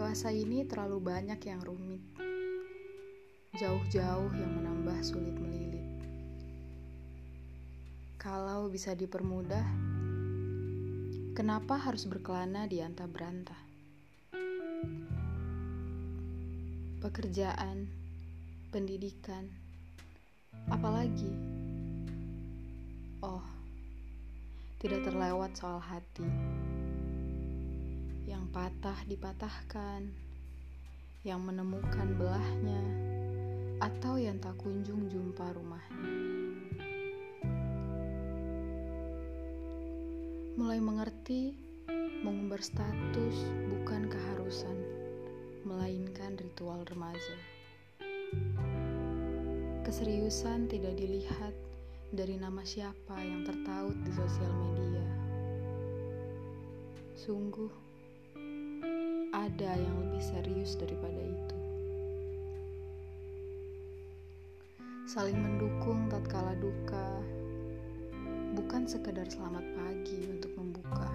Masa ini terlalu banyak yang rumit, jauh-jauh yang menambah sulit melilit. Kalau bisa dipermudah, kenapa harus berkelana di antah berantah? Pekerjaan, pendidikan, apalagi? Oh, tidak terlewat soal hati patah dipatahkan, yang menemukan belahnya, atau yang tak kunjung jumpa rumahnya. Mulai mengerti, mengumbar status bukan keharusan, melainkan ritual remaja. Keseriusan tidak dilihat dari nama siapa yang tertaut di sosial media. Sungguh, ada yang lebih serius daripada itu. Saling mendukung tatkala duka, bukan sekedar selamat pagi untuk membuka.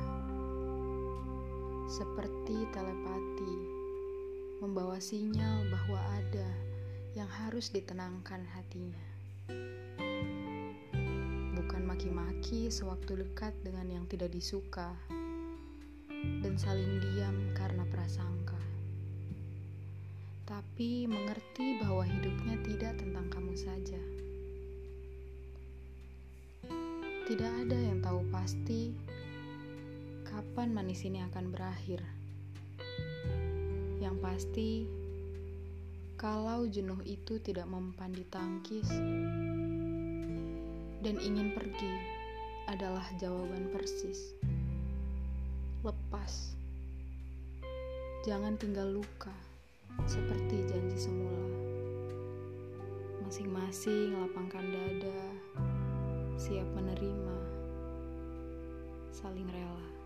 Seperti telepati, membawa sinyal bahwa ada yang harus ditenangkan hatinya. Bukan maki-maki sewaktu dekat dengan yang tidak disuka dan saling diam karena prasangka. Tapi mengerti bahwa hidupnya tidak tentang kamu saja. Tidak ada yang tahu pasti kapan manis ini akan berakhir. Yang pasti, kalau jenuh itu tidak mempan ditangkis dan ingin pergi adalah jawaban persis lepas. Jangan tinggal luka, seperti janji semula. Masing-masing lapangkan dada, siap menerima, saling rela.